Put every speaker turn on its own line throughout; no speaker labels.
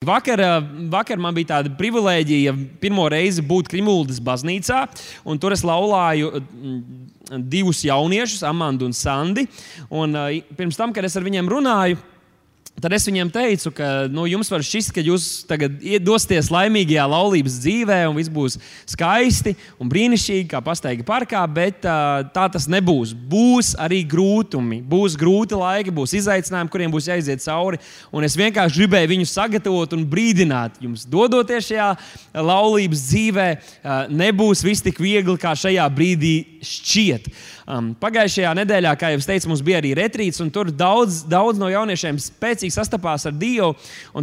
Vakar, vakar man bija tāda privilēģija pirmo reizi būt Krimuldas baznīcā, un tur es laulāju mm, divus jauniešus, Amandu un Sandi. Un, pirms tam, kad es ar viņiem runāju, Tad es viņiem teicu, ka nu, jums var šķist, ka jūs tagad dosieties laimīgajā laulības dzīvē, un viss būs skaisti un brīnišķīgi, kā pasteigta parkā, bet uh, tā tas nebūs. Būs arī grūtumi, būs grūti laiki, būs izaicinājumi, kuriem būs jāiziet cauri. Un es vienkārši gribēju viņus sagatavot un brīdināt, jums dodoties šajā laulības dzīvē, uh, nebūs viss tik viegli, kā šajā brīdī šķiet. Um, pagājušajā nedēļā, kā jau teicu, mums bija arī retrīts, un tur daudz, daudz no jauniešiem spēcīgi sastapās ar Dievu.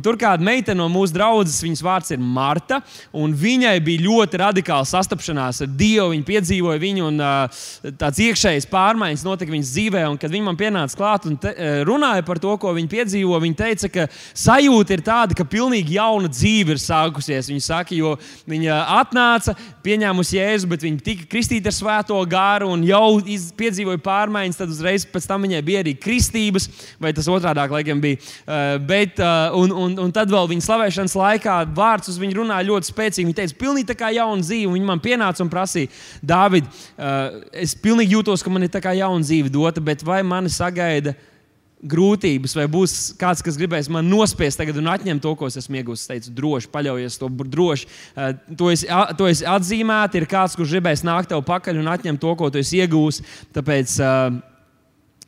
Tur kāda meitene no mūsu draudzes, viņas vārds ir Marta, un viņai bija ļoti radikāla sastapšanās ar Dievu. Viņa piedzīvoja viņu, un tāds iekšējs pārmaiņas notika viņas dzīvē. Un, kad viņa man pienāca klāt un te, runāja par to, ko viņa piedzīvo, viņa teica, ka sajūta ir tāda, ka pilnīgi jauna dzīve ir sākusies. Viņa saka, jo viņa atnāca, pieņēmusi Jēzu, bet viņa tika kristīta ar svēto gāru un jau piedzīvoja pārmaiņas, tad uzreiz pēc tam viņai bija arī kristības, vai tas otrādi laikam bija. Uh, bet, uh, un, un, un tad vēl viņa slavēšanas laikā vārds uz viņu runāja ļoti spēcīgi. Viņa teica, pilnīgi tā kā jauna dzīve. Viņa man pienāca un prasīja, Dāvid, uh, es pilnīgi jūtos, ka man ir tā kā jauna dzīve dota, bet vai mani sagaida? grūtības, vai būs kāds, kas gribēs man nospiest tagad un atņemt to, ko es esmu iegūstis. Es teicu, droši, paļaujies to droši. To es, to es atzīmētu, ir kāds, kurš gribēs nākt tev pakaļ un atņemt to, ko tu esi iegūmis. Tāpēc,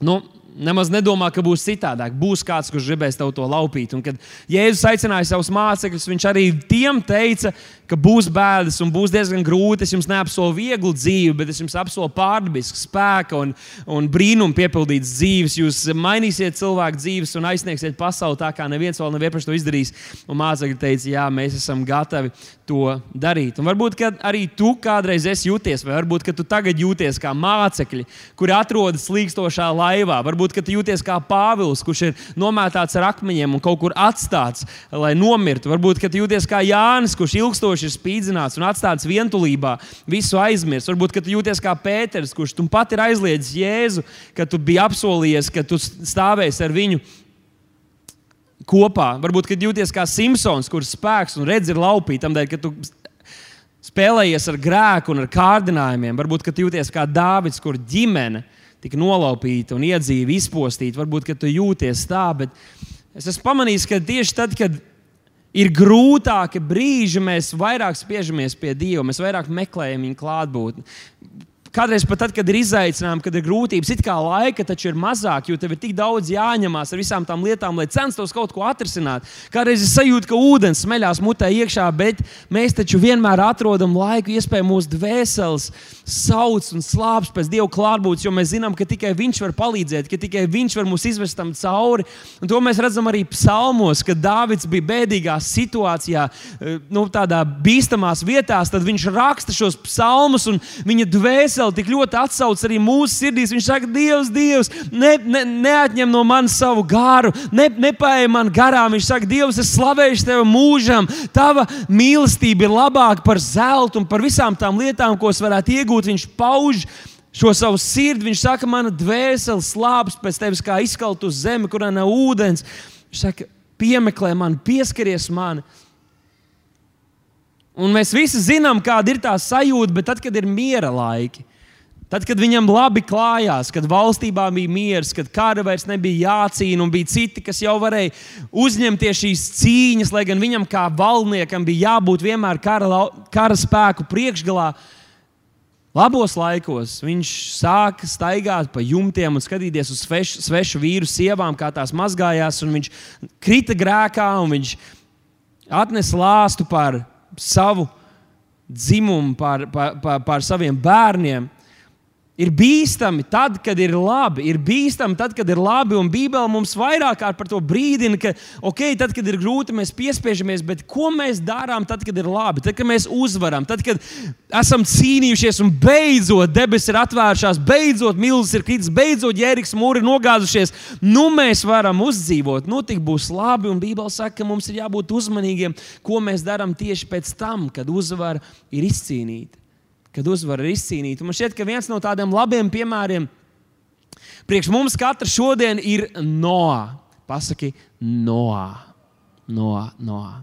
nu, Nemaz nedomā, ka būs citādāk. Būs kāds, kurš gribēs tev to laupīt. Un, kad Jēzus aicināja savus mācekļus, viņš arī tiem teica, ka būs bēdas un būs diezgan grūti. Es jums neapsolu vieglu dzīvi, bet es jums apsolu pārdabisku spēku un, un brīnumu piepildītas dzīves. Jūs mainīsiet cilvēku dzīves un aizsniegsiet pasauli tā, kā neviens vēl nav iepriekš to izdarījis. Un mācekļi teica, jā, mēs esam gatavi to darīt. Un varbūt arī tu kādreiz esi jūties, vai varbūt tu tagad jūties kā mācekļi, kuri atrodas slīkstošā laivā. Varbūt tu jūties kā Pāvils, kurš ir nomētāts ar akmeņiem un kaut kur atstāts, lai nomirtu. Varbūt tu jūties kā Jānis, kurš ilgstoši ilgstoši ir spīdzināts un atstāts vientulībā, visu aizmirst. Varbūt, ka tu jūties kā Pēters, kurš tu pat ir aizliedzis Jēzu, ka tu biji apsolījies, ka tu stāvēsi ar viņu kopā. Varbūt, kad jūties kā Simpsons, kurš spēks un redz ir laupīts, tam dēļ, ka tu spēlējies ar grēku un ar kārdinājumiem. Varbūt, ka jūties kā Dāvids, kur ģimene tika nolaupīta un iedzīva, izpostīta. Varbūt, ka tu jūties tā, bet es esmu pamanījis, ka tieši tad, kad ir grūtāki brīži, mēs vairāk spiežamies pie Dieva, mēs vairāk meklējam viņa klātbūtni. Kādreiz pat tad, kad ir izaicinājumi, kad ir grūtības, it kā laika taču ir mazāk, jo tev ir tik daudz jāņemās ar visām tām lietām, lai censtos kaut ko atrisināt. Kādreiz es sajūtu, ka ūdens smeļās mutē iekšā, bet mēs taču vienmēr atrodam laiku, iespēju mūsu dvēseles sauc un slāpes pēc Dieva klātbūtnes, jo mēs zinām, ka tikai Viņš var palīdzēt, ka tikai Viņš var mūs izvest tam cauri. Un to mēs redzam arī psalmos, kad Dāvids bija bēdīgā situācijā, eh, nu, tādā bīstamās vietās, tad viņš raksta šos psalmus un viņa dvēseli dvēseli tik ļoti atsauc arī mūsu sirdīs. Viņš saka, Dievs, Dievs, ne, ne, neatņem no manis savu gāru, ne, nepaēj man garām. Viņš saka, Dievs, es slavēšu tevi mūžam. Tava mīlestība ir labāka par zeltu un par visām tām lietām, ko es varētu iegūt. Viņš pauž šo savu sirdi. Viņš saka, mana dvēsele slāpes pēc tevis, kā izkalt uz zemi, kurā nav ūdens. Viņš saka, piemeklē mani, pieskaries man. Un mēs visi zinām, kāda ir tā sajūta, bet tad, kad ir miera laiki, Tad, kad viņam labi klājās, kad valstībā bija miers, kad kara vairs nebija jācīna, un bija citi, kas jau varēja uzņemties šīs cīņas, lai gan viņam kā valdniekam bija jābūt vienmēr kara, kara spēku priekšgalā. Labos laikos viņš sāka staigāt pa jumtiem un skatīties uz svešu, svešu vīru sievām, kā tās mazgājās. Viņš krita grēkā un viņš atnesa lāstu par savu dzimumu, par, par, par, par saviem bērniem. Ir bīstami tad, kad ir labi. Ir bīstami tad, kad ir labi. Un Bībele mums vairāk par to brīdina, ka, ok, tad, kad ir grūti, mēs piespiežamies, bet ko mēs darām tad, kad ir labi? Tad, kad mēs uzvaram, tad, kad esam cīnījušies un beidzot debesis ir atvēršās, beidzot milzis ir kritis, beidzot ģēriks mūri ir nogāzušies, nu mēs varam uzdzīvot, nu tik būs labi. Un Bībele saka, ka mums ir jābūt uzmanīgiem, ko mēs darām tieši pēc tam, kad uzvara ir izcīnīta kad uzvara ir izcīnīta. Man šķiet, ka viens no tādiem labiem piemēriem priekš mums katra šodien ir Noā. Pasaki, Noā. Noā. Noā.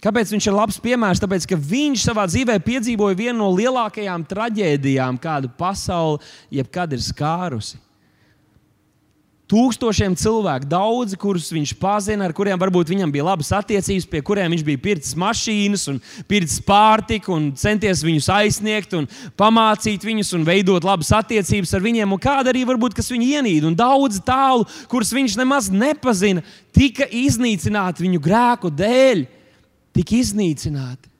Kāpēc viņš ir labs piemērs? Tāpēc, ka viņš savā dzīvē piedzīvoja vienu no lielākajām traģēdijām, kādu pasaule jebkad ir skārusi. Tūkstošiem cilvēku, daudzi, kurus viņš pazina, ar kuriem varbūt viņam bija labas attiecības, pie kuriem viņš bija pircis mašīnas, un pircis pārtiku, un centies viņus aizsniegt, un pamācīt viņus, un veidot labas attiecības ar viņiem. Un kāda arī varbūt, kas viņu ienīda, un daudz tālu, kurus viņš nemaz nepazina, tika iznīcināti viņu grēku dēļ tika iznīcināti.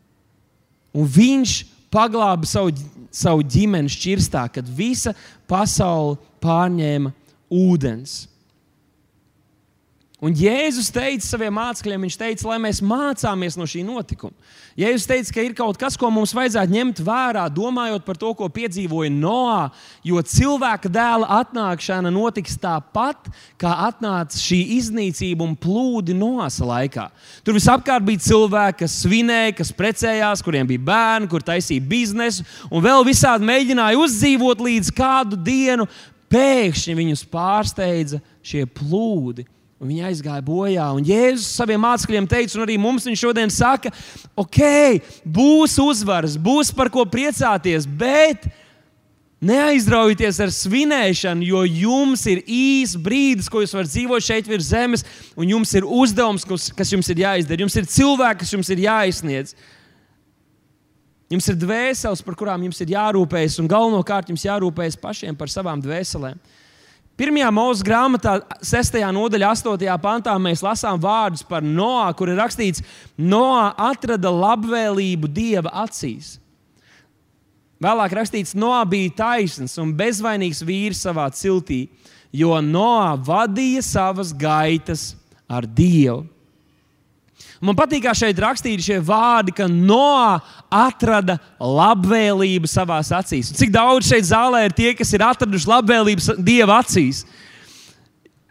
Un viņš paglāba savu, savu ģimeni šķirstā, kad visa pasaule pārņēma ūdens. Un Jēzus teica saviem mācekļiem, viņš teica, lai mēs mācāmies no šī notikuma. Jēzus teica, ka ir kaut kas, ko mums vajadzētu ņemt vērā, domājot par to, ko piedzīvoja Noā, jo cilvēka dēla atnākšana notiks tāpat, kā atnāca šī iznīcība un plūdi Noāsa laikā. Tur visapkārt bija cilvēki, kas svinēja, kas precējās, kuriem bija bērni, kur taisīja biznesu, un vēl visādi mēģināja uzdzīvot līdz kādu dienu. Pēkšņi viņus pārsteidza šie plūdi Un viņi aizgāja bojā. Un Jēzus saviem mācekļiem teica, un arī mums viņš šodien saka, ok, būs uzvaras, būs par ko priecāties, bet neaizraujieties ar svinēšanu, jo jums ir īs brīdis, ko jūs varat dzīvot šeit virs zemes, un jums ir uzdevums, kas jums ir jāizdara. Jums ir cilvēki, kas jums ir jāizsniedz. Jums ir dvēseles, par kurām jums ir jārūpējas, un galvenokārt jums jārūpējas pašiem par savām dvēselēm. Pirmajā mūža grāmatā, 6. nodaļā, 8. pantā, mēs lasām vārdus par Noā, kur ir rakstīts, Noā atrada labvēlību Dieva acīs. Vēlāk rakstīts, Noā bija taisns un bezvainīgs vīrs savā ciltī, jo Noā vadīja savas gaitas ar Dievu. Man patīk, kā šeit rakstīti šie vārdi, ka Noā atrada labvēlību savā acīs. Un cik daudz šeit zālē ir tie, kas ir atraduši labvēlību Dieva acīs?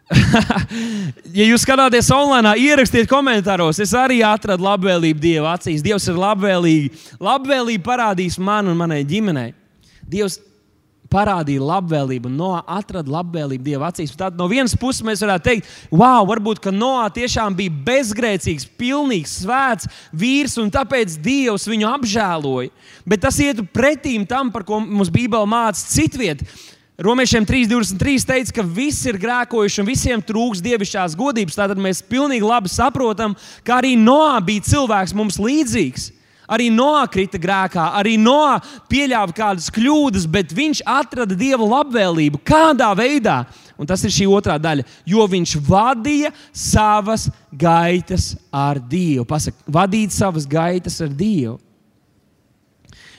ja jūs skatāties online, ierakstiet komentāros. Es arī atradu labvēlību Dieva acīs. Dievs ir labvēlīgi. Labvēlība parādīs man un manai ģimenei. Dievs parādīja labvēlību, Noā atrada labvēlību Dieva acīs. Tad no vienas puses mēs varētu teikt, wow, varbūt Noā tiešām bija bezgrēcīgs, pilnīgs, svēts vīrs, un tāpēc Dievs viņu apžēloja. Bet tas ietu pretīm tam, par ko mums Bībele māca citviet. Romiešiem 3,23 teica, ka visi ir grēkojuši un visiem trūks dievišķās godības. Tātad mēs pilnīgi labi saprotam, ka arī Noā bija cilvēks mums līdzīgs. Arī Noā krita grēkā, arī Noā pieļāva kādas kļūdas, bet viņš atrada dieva labvēlību. Kādā veidā? Un tas ir šī otrā daļa. Jo viņš vadīja savas gaitas ar Dievu. Pasaka, vadīt savas gaitas ar Dievu.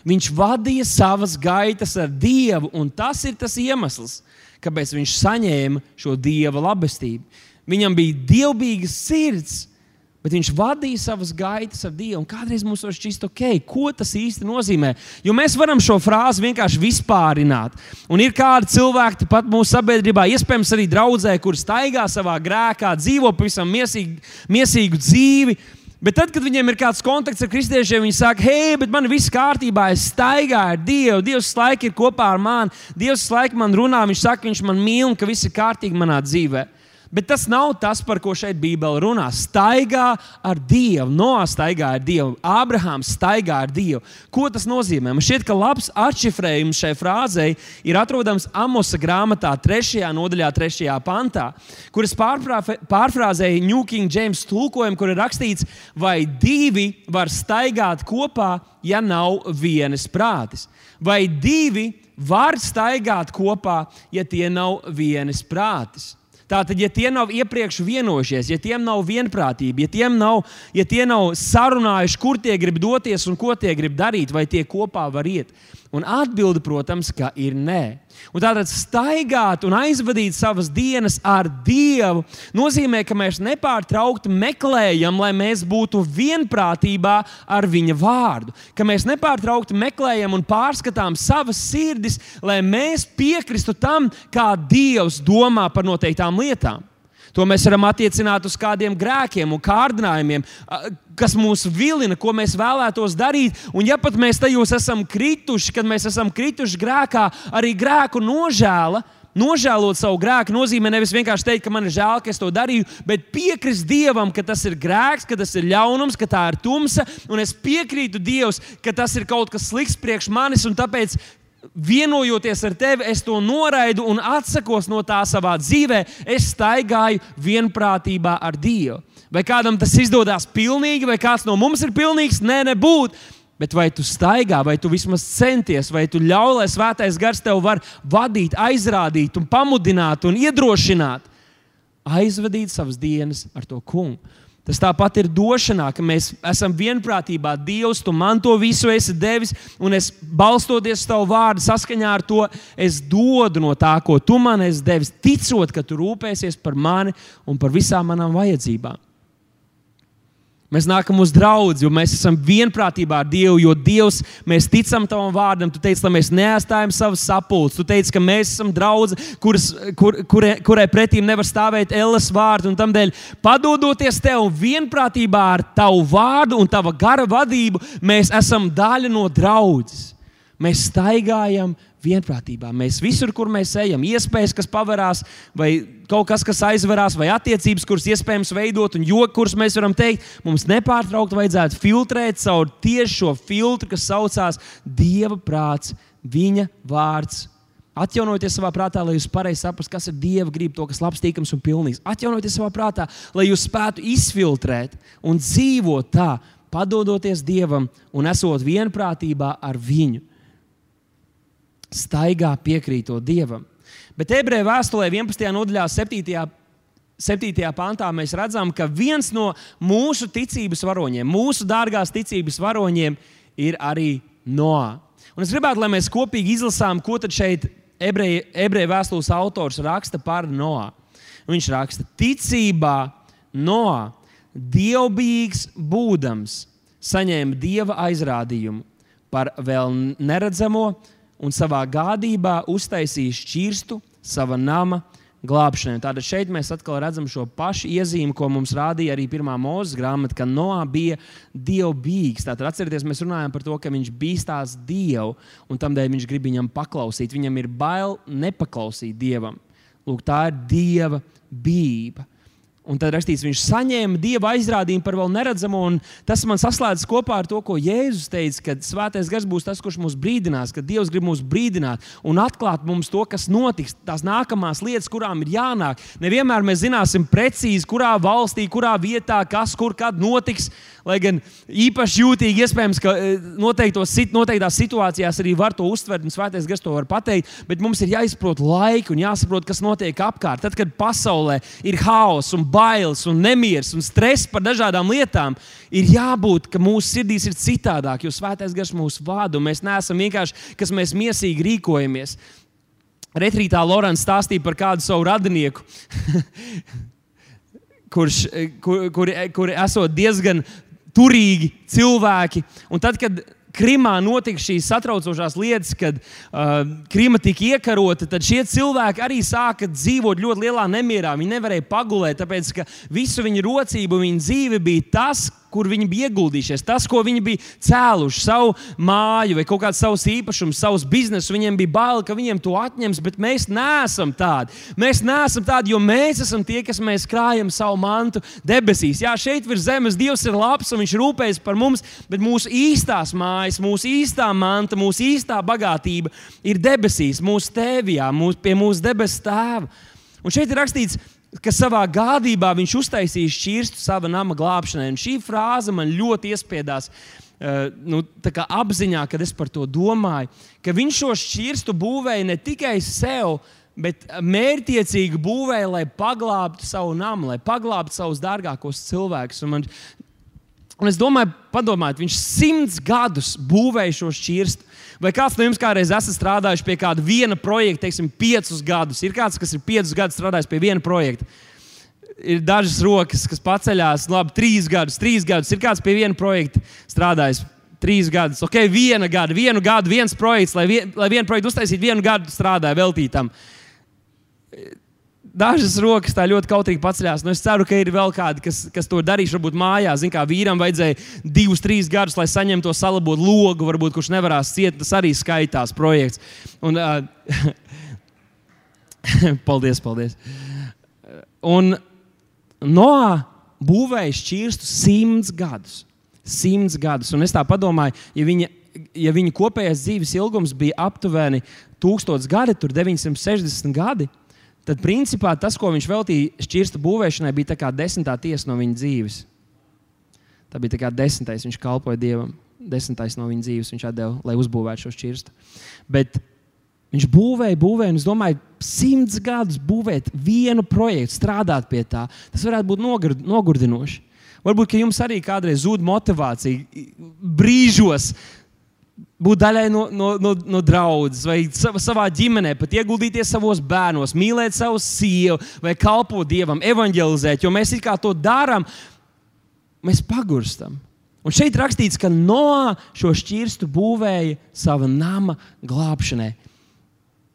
Viņš vadīja savas gaitas ar Dievu, un tas ir tas iemesls, kāpēc viņš saņēma šo Dieva labestību. Viņam bija dievbijīga sirds, Bet viņš vadīja savas gaitas ar Dievu. Kādreiz mums šķist, ok, ko tas īsti nozīmē. Jo mēs varam šo frāzi vienkārši vispārināt. Un ir kādi cilvēki pat mūsu sabiedrībā, iespējams, arī draudzē, kur staigā savā grēkā, dzīvo pavisam miesīgu, miesīgu dzīvi. Bet tad, kad viņiem ir kāds kontakts ar kristiešiem, viņi saka, hei, bet man viss kārtībā, es staigāju ar Dievu. Dievs laika ir kopā ar mani, Dievs laika man runā, viņš saka, viņš man mīl un ka viss ir kārtīgi manā dzīvēm. Bet tas nav tas, par ko šeit Bībele runā. Staigā ar Dievu, Noā staigā ar Dievu, Ābrahāms staigā ar Dievu. Ko tas nozīmē? Man šķiet, ka labs atšifrējums šai frāzei ir atrodams Amosa grāmatā, 3. nodaļā, 3. pantā, kuras pārfrāzēja New King James tulkojumu, kur ir rakstīts, vai divi var staigāt kopā, ja nav vienas prātis. Vai divi var staigāt kopā, ja tie nav vienas prātis. Tātad, ja tie nav iepriekš vienojušies, ja tiem nav vienprātība, ja, nav, ja tie nav sarunājuši, kur tie grib doties un ko tie grib darīt, vai tie kopā var iet, Un atbilde, protams, ka ir nē. Un tātad staigāt un aizvadīt savas dienas ar Dievu nozīmē, ka mēs nepārtraukti meklējam, lai mēs būtu vienprātībā ar Viņa vārdu. Ka mēs nepārtraukti meklējam un pārskatām savas sirdis, lai mēs piekristu tam, kā Dievs domā par noteiktām lietām. To mēs varam attiecināt uz kādiem grēkiem un kārdinājumiem, kas mūs vilina, ko mēs vēlētos darīt. Un, ja pat mēs tajos esam krituši, kad mēs esam krituši grēkā, arī grēku nožēla nožēlot savu grēku nozīmē nevis vienkārši teikt, ka man ir žēl, ka es to darīju, bet piekrist Dievam, ka tas ir grēks, ka tas ir ļaunums, ka tā ir tumsa. Un es piekrītu Dievam, ka tas ir kaut kas slikts priekš manis, un tāpēc vienojoties ar tevi, es to noraidu un atsakos no tā savā dzīvē. Es staigāju vienprātībā ar Dievu. Vai kādam tas izdodas pilnīgi, vai kāds no mums ir pilnīgs? Nē, nebūtu. Bet vai tu staigā, vai tu vismaz centies, vai tu ļauj, lai svētais gars tev var vadīt, aizrādīt, un pamudināt un iedrošināt, aizvadīt savas dienas ar to kungu? Tas tāpat ir došanā, ka mēs esam vienprātībā. Dievs, tu man to visu esi devis, un es balstoties uz tavu vārdu, saskaņā ar to, es dodu no tā, ko tu man esi devis, ticot, ka tu rūpēsies par mani un par visām manām vajadzībām. Mēs nākam uz draugu, jo mēs esam vienprātībā ar Dievu, jo Dievs, mēs ticam Tavam vārdam. Tu teici, lai mēs neatstājam savas sapulces. Tu teici, ka mēs esam draugi, kur, kurai, kurai pretīm nevar stāvēt Elles vārdu. Un tādēļ, padodoties Tev vienprātībā ar Tavu vārdu un Tava gara vadību, mēs esam daļa no draudzes. Mēs staigājam vienprātībā. Mēs visur, kur mēs ejam, iespējas, kas paverās, vai kaut kas, kas aizverās, vai attiecības, kuras iespējams veidot, un joki, kurus mēs varam teikt, mums nepārtraukti vajadzētu filtrēt caur tieši šo filtru, kas saucās Dieva prāts, Viņa vārds. Atjaunojieties savā prātā, lai jūs pareizi saprastu, kas ir Dieva griba, to, kas ir labs, tīkams un pilnīgs. Atjaunojieties savā prātā, lai jūs spētu izfiltrēt un dzīvot tā, padodoties Dievam un esot vienprātībā ar Viņu staigā piekrītot Dievam. Bet ebreju vēstulē 11. nodaļā, 7. 7. pantā mēs redzam, ka viens no mūsu ticības varoņiem, mūsu dārgās ticības varoņiem, ir arī Noā. Un es gribētu, lai mēs kopīgi izlasām, ko šeit ebreju, vēstules autors raksta par Noā. Viņš raksta, ticībā Noā, dievbijīgs būdams, saņēma dieva aizrādījumu par vēl neredzamo un savā gādībā uztaisīja šķirstu sava nama glābšanai. Tātad šeit mēs atkal redzam šo pašu iezīmi, ko mums rādīja arī pirmā mūzes grāmata, ka Noā bija dievbijīgs. Tātad atcerieties, mēs runājam par to, ka viņš bīstās Dievu un tādēļ viņš grib viņam paklausīt. Viņam ir bail nepaklausīt Dievam. Lūk, tā ir Dieva bība. Un tad rakstīts, viņš saņēma dieva aizrādījumu par vēl neredzamo. Tas man saslēdzas kopā ar to, ko Jēzus teica, ka Svētais Gars būs tas, kurš mūs brīdinās, ka Dievs grib mūs brīdināt un atklāt mums to, kas notiks, tās nākamās lietas, kurām ir jānāk. Nevienmēr mēs zināsim precīzi, kurā valstī, kurā vietā, kas, kur, kad notiks. Lai gan īpaši jūtīgi, iespējams, ka e, noteiktās situācijās arī var to uztvert, un Svētais Gars to var pateikt, bet mums ir jāizprot laika un jāsaprot, kas notiek apkārt. Tad, kad pasaulē ir haoss un bailes un nemieris un stress par dažādām lietām, ir jābūt, ka mūsu sirdīs ir citādāk, jo Svētais Gars mūs vada un mēs neesam vienkārši, kas mēs miesīgi rīkojamies. Retrītā Lorence stāstīja par kādu savu radinieku. kurš kur, kur, kur esot diezgan turīgi cilvēki. Un tad, kad Krimā notika šīs satraucošās lietas, kad uh, Krima tika iekarota, tad šie cilvēki arī sāka dzīvot ļoti lielā nemierā. Viņi nevarēja pagulēt, tāpēc ka visu viņu rocību, viņu dzīve bija tas, kur viņi bija ieguldījušies, tas, ko viņi bija cēluši, savu māju vai kaut kādus savus īpašumus, savus biznesus. Viņiem bija bail, ka viņiem to atņems, bet mēs neesam tādi. Mēs neesam tādi, jo mēs esam tie, kas mēs krājam savu mantu debesīs. Jā, šeit virs zemes Dievs ir labs un Viņš rūpējas par mums, bet mūsu īstās mājas, mūsu īstā manta, mūsu īstā bagātība ir debesīs, mūsu tēvijā, mūsu, pie mūsu debesu tēva. Un šeit ir rakstīts, ka savā gādībā viņš uztaisīja šķirstu sava nama glābšanai. Un šī frāze man ļoti iespiedās. Uh, nu, apziņā, kad es par to domāju, ka viņš šo šķirstu būvēja ne tikai sev, bet mērķiecīgi būvēja, lai paglābtu savu namu, lai paglābtu savus dārgākos cilvēkus. Un man, un es domāju, padomājiet, viņš simts gadus būvēja šo šķirstu. Vai kāds no jums kādreiz esat strādājis pie kāda viena projekta, teiksim, piecus gadus? Ir kāds, kas ir piecus gadus strādājis pie viena projekta. Ir dažas rokas, kas paceļās, labi, trīs gadus, trīs gadus. Ir kāds pie viena projekta strādājis trīs gadus. Ok, viena gada, vienu gadu, viens projekts, lai, vien, lai vienu projektu uztaisītu, vienu gadu strādāja veltītam dažas rokas tā ļoti kautīgi paceļās. Nu, es ceru, ka ir vēl kādi, kas, kas to darīs. Varbūt mājās, zināmā mērā, vīram vajadzēja divus, trīs gadus, lai saņemtu to salabot logu, varbūt kurš nevarās ciest. Tas arī skaitās projekts. Un, uh, paldies, paldies. Un Noā būvēja šķirstu simts gadus. Simts gadus. Un es tā domāju, ja viņa, ja viņa kopējais dzīves ilgums bija aptuveni 1000 gadi, tur 960 gadi, tad principā tas, ko viņš veltīja šķirstu būvēšanai, bija kā desmitā tiesa no viņa dzīves. Tā bija kā desmitais, viņš kalpoja Dievam. Desmitais no viņa dzīves viņš deva, lai uzbūvētu šo šķirstu. Bet viņš būvēja, būvēja, un es domāju, simts gadus būvēt vienu projektu, strādāt pie tā. Tas varētu būt nogurdinoši. Varbūt jums arī kādreiz zūd motivācija brīžos. Būt daļai no, no, no, no draudzes, vai savā ģimenē, pat ieguldīties savos bērnos, mīlēt savu sievu, vai kalpot dievam, evanģelizēt. Jo mēs kā to darām, mēs pagurstam. Un šeit rakstīts, ka no šo šķirstu būvēja sava nama glābšanai.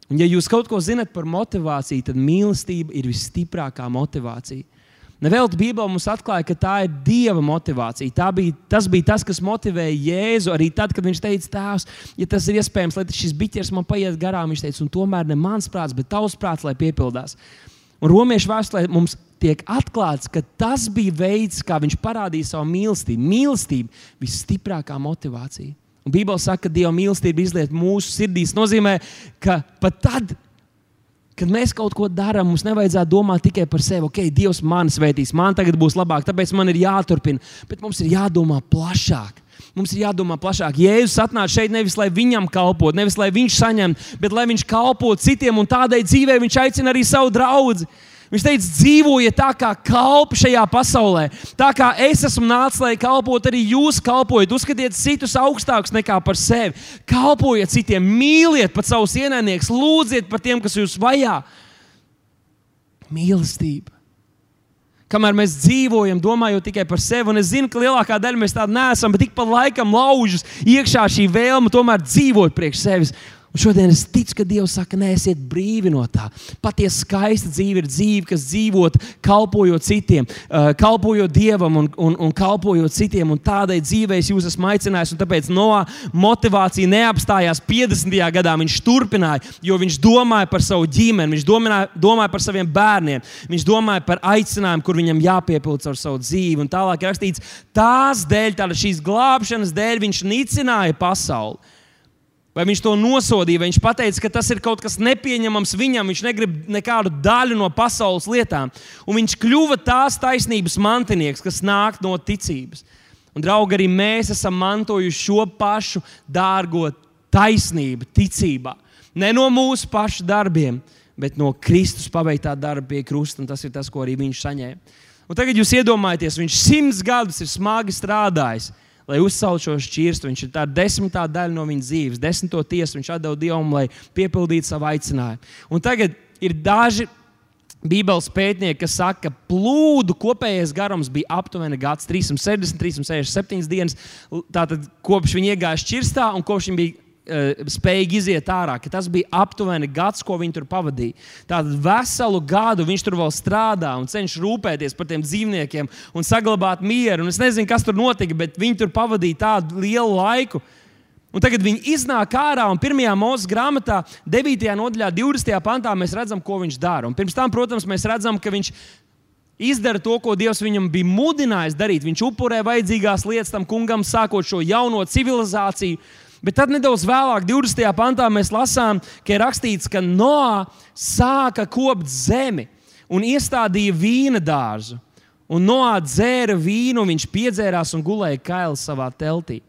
Un, ja jūs kaut ko zinat par motivāciju, tad mīlestība ir visstiprākā motivācija. Nevelti Bībelē mums atklāja, ka tā ir Dieva motivācija. Bija, tas bija tas, kas motivēja Jēzu arī tad, kad viņš teica, Tēvs, ja tas ir iespējams, lai šis biķers man paiet garām. Viņš teica, un tomēr ne mans prāts, bet tavs prāts, lai piepildās. Un romiešu vēsturē mums tiek atklāts, ka tas bija veids, kā viņš parādīja savu mīlestību. Mīlestība visstiprākā motivācija. Un Bībeli saka, ka Dieva mīlestība izliet mūsu sirdīs. Tas nozīmē, ka pat tad, kad mēs kaut ko darām, mums nevajadzētu domāt tikai par sevi. Ok, Dievs man svētīs, man tagad būs labāk, tāpēc man ir jāturpina. Bet mums ir jādomā plašāk. Mums ir jādomā plašāk. Jēzus atnāca šeit nevis lai viņam kalpotu, nevis lai viņš saņemtu, bet lai viņš kalpotu citiem un tādai dzīvē viņš aicina arī savu draugu. Viņš teica, dzīvojiet tā kā kalpi šajā pasaulē. Tā kā es esmu nācis, lai kalpotu, arī jūs kalpojat. Uzskatiet citus augstākus nekā par sevi. Kalpojiet citiem, mīliet pat savus ienaidniekus, lūdziet par tiem, kas jūs vajā. Mīlestība. Kamēr mēs dzīvojam, domājot tikai par sevi, un es zinu, ka lielākā daļa mēs tādi neesam, bet ik pa laikam laužas iekšā šī vēlme tomēr dzīvot priekš sevis. Un šodien es ticu, ka Dievs saka, nē, esiet brīvi no tā. Patiesi skaista dzīve ir dzīve, kas dzīvot, kalpojot citiem, uh, kalpojot Dievam un, un, un kalpojot citiem. Un tādai dzīvei es jūs esmu aicinājis. Un tāpēc no motivācija neapstājās 50. gadā. Viņš turpināja, jo viņš domāja par savu ģimeni, viņš domāja, domāja par saviem bērniem, viņš domāja par aicinājumu, kur viņam jāpiepilda ar savu dzīvi. Un tālāk rakstīts, tās dēļ, tāda šīs glābšanas dēļ, viņš nicināja pasauli. Vai viņš to nosodīja, vai viņš teica, ka tas ir kaut kas nepieņemams viņam, viņš negrib nekādu daļu no pasaules lietām. Un viņš kļuva tās taisnības mantinieks, kas nāk no ticības. Un, draugi, arī mēs esam mantojuši šo pašu dārgo taisnību, ticībā. Ne no mūsu pašu darbiem, bet no Kristus paveiktā darba pie krusta. Tas ir tas, ko arī viņš saņēma. Un tagad jūs iedomājieties, viņš simts gadus ir smagi strādājis lai uzceltu šo šķirstu. Viņš ir tā desmitā daļa no viņa dzīves, desmito tiesu viņš atdeva Dievam, lai piepildītu savu aicinājumu. Un tagad ir daži. Bībeles pētnieki, kas saka, ka plūdu kopējais garums bija aptuveni 360, 367 dienas. Tātad kopš viņi iegāja šķirstā un kopš viņi bija spējīgi iziet ārā, ka tas bija aptuveni gads, ko viņi tur pavadīja. Tātad veselu gadu viņš tur vēl strādā un cenšas rūpēties par tiem dzīvniekiem un saglabāt mieru. Un es nezinu, kas tur notika, bet viņi tur pavadīja tādu lielu laiku. Un tagad viņi iznāk ārā, un pirmajā mūža grāmatā, 9. nodaļā, 20. pantā, mēs redzam, ko viņš dara. Un pirms tam, protams, mēs redzam, ka viņš izdara to, ko Dievs viņam bija mudinājis darīt. Viņš upurē vajadzīgās lietas tam kungam, sākot šo jauno civilizāciju. Bet tad nedaudz vēlāk, 20. pantā, mēs lasām, ka ir rakstīts, ka Noā sāka kopt zemi un iestādīja vīna dārzu. Un Noā dzēra vīnu, viņš piedzērās un gulēja kaili savā teltī.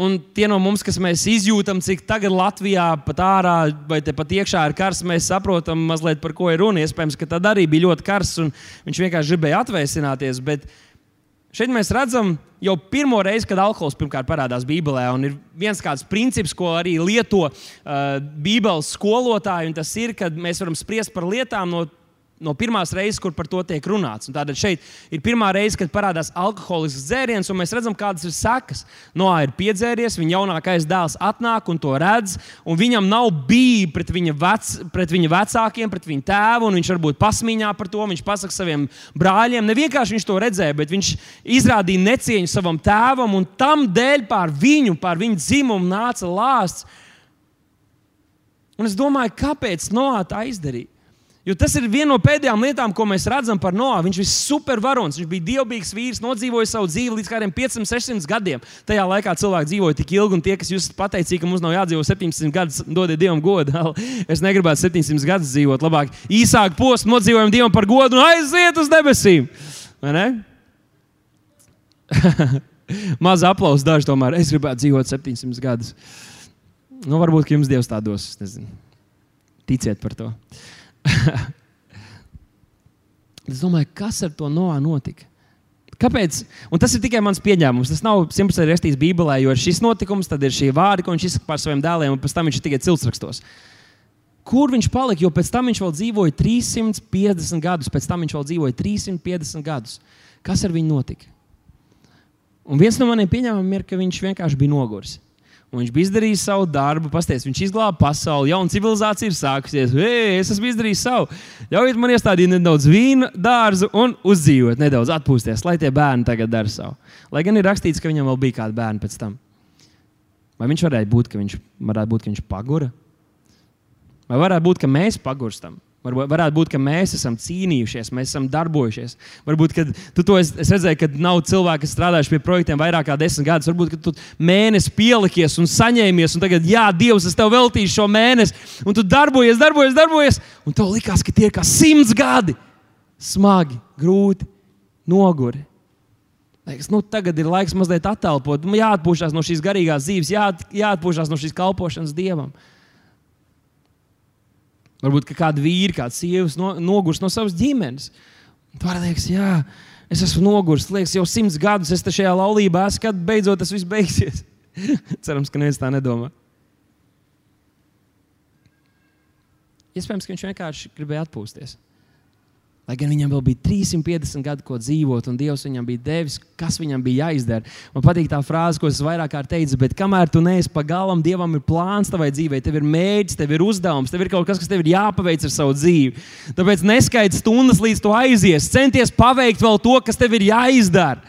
Un tie no mums, kas izjūtam, cik tagad Latvijā pat ārā vai pat iekšā ir karsts, mēs saprotam mazliet, par ko ir runa. Iespējams, ka tad arī bija ļoti karsts un viņš vienkārši gribēja atvēsināties. Bet Šeit mēs redzam jau pirmo reizi, kad alkohols pirmkārt parādās Bībelē. Un ir viens kāds princips, ko arī lieto uh, Bībeles skolotāji, un tas ir, ka mēs varam spriest par lietām no no pirmās reizes, kur par to tiek runāts. Un tātad šeit ir pirmā reize, kad parādās alkoholisks dzēriens, un mēs redzam, kādas ir sekas. Noā ir piedzēries, viņa jaunākais dēls atnāk un to redz, un viņam nav bijis pret, viņa vec, pret viņa vecākiem, pret viņa tēvu, un viņš varbūt pasmīņā par to. Viņš pasakā saviem brāļiem, ne vienkārši viņš to redzēja, bet viņš izrādīja necieņu savam tēvam, un tam dēļ pār viņu, pār viņa dzimumu nāca lāsts. Un es domāju, kāpēc Noā tā izdarīja? Jo tas ir viena no pēdējām lietām, ko mēs redzam par Noā. Viņš bija supervarons, viņš bija dievbijīgs vīrs, nodzīvoja savu dzīvi līdz kādiem 500, 600 gadiem. Tajā laikā cilvēki dzīvoja tik ilgi, un tie, kas jūs pateicīgi, ka mums nav jādzīvo 700 gadus, dodiet dievam godu. Es negribētu 700 gadus dzīvot, labāk īsāk posmu nodzīvojam dievam par godu un aiziet uz debesīm. Maz aplausus daži tomēr. Es gribētu dzīvot 700 gadus. Nu, varbūt jums Dievs tā dos. Ticiet par to. es domāju, kas ar to Noā notika? Kāpēc? Un tas ir tikai mans pieņēmums. Tas nav simtprocentīgi rakstīts Bībelē, jo šis notikums, tad ir šī vārdi, ko viņš izsaka par saviem dēliem, un pēc tam viņš ir tikai ciltsrakstos. Kur viņš palika? Jo pēc tam viņš vēl dzīvoja 350 gadus. Pēc tam viņš vēl dzīvoja 350 gadus. Kas ar viņu notika? Un viens no maniem pieņēmumiem ir, ka viņš vienkārši bija noguris. Un viņš bija izdarījis savu darbu, pasties, viņš izglāba pasauli, jauna civilizācija ir sākusies. Ei, es esmu izdarījis savu. Ļaujiet man iestādīt nedaudz vīna, dārzu un uzdzīvot, nedaudz atpūsties, lai tie bērni tagad dara savu. Lai gan ir rakstīts, ka viņam vēl bija kādi bērni pēc tam. Vai viņš varētu būt, ka viņš, varētu būt, ka viņš pagura? Vai varētu būt, ka mēs pagurstam? Varbūt, varētu būt, ka mēs esam cīnījušies, mēs esam darbojušies. Varbūt, ka tu to es, es redzēju, ka nav cilvēki, kas strādājuši pie projektiem vairāk kā desmit gadus. Varbūt, ka tu mēnesi pielikies un saņēmies, un tagad, jā, Dievs, es tev veltīšu šo mēnesi, un tu darbojies, darbojies, darbojies, un tev likās, ka tie ir kā simts gadi. Smagi, grūti, noguri. Liekas, nu, tagad ir laiks mazliet attālpot, jāatpūšas no šīs garīgās dzīves, jā, jāatpūšas no šīs kalpošanas dievam. Varbūt kāda vīra, kāda sievas no, nogurs no savas ģimenes. Tā liekas, jā, es esmu noguris. Liekas, jau simts gadus es šajā laulībā esmu, kad beidzot tas viss beigsies. Cerams, ka neviens tā nedomā. Iespējams, ka viņš vienkārši gribēja atpūsties. Lai gan viņam vēl bija 350 gadi, ko dzīvot, un Dievs viņam bija devis, kas viņam bija jāizdara. Man patīk tā frāze, ko es vairāk kārt teicu, bet kamēr tu neesi pagalam, Dievam ir plāns tavai dzīvei, tev ir mērķis, tev ir uzdevums, tev ir kaut kas, kas tev ir jāpaveic ar savu dzīvi. Tāpēc neskaidri stundas, līdz tu aizies, centies paveikt vēl to, kas tev ir jāizdara.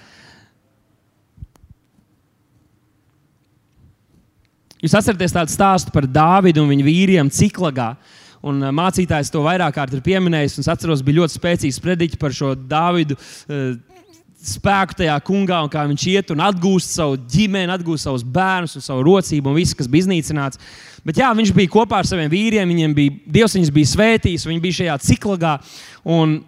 Jūs atceraties tādu stāstu par Dāvidu un viņa vīriem Ciklagā. Un eh, mācītājs to vairāk kārt ir pieminējis. Es atceros, bija ļoti spēcīgs prediķis par šo Dāvidu. Uh, spēku tajā kungā, un kā viņš iet un atgūst savu ģimeni, atgūst savus bērnus, un savu rocību un visu, kas bija iznīcināts. Bet jā, viņš bija kopā ar saviem vīriem, viņiem bija Dievs, viņus bija svētījis, viņi bija šajā ciklagā. Un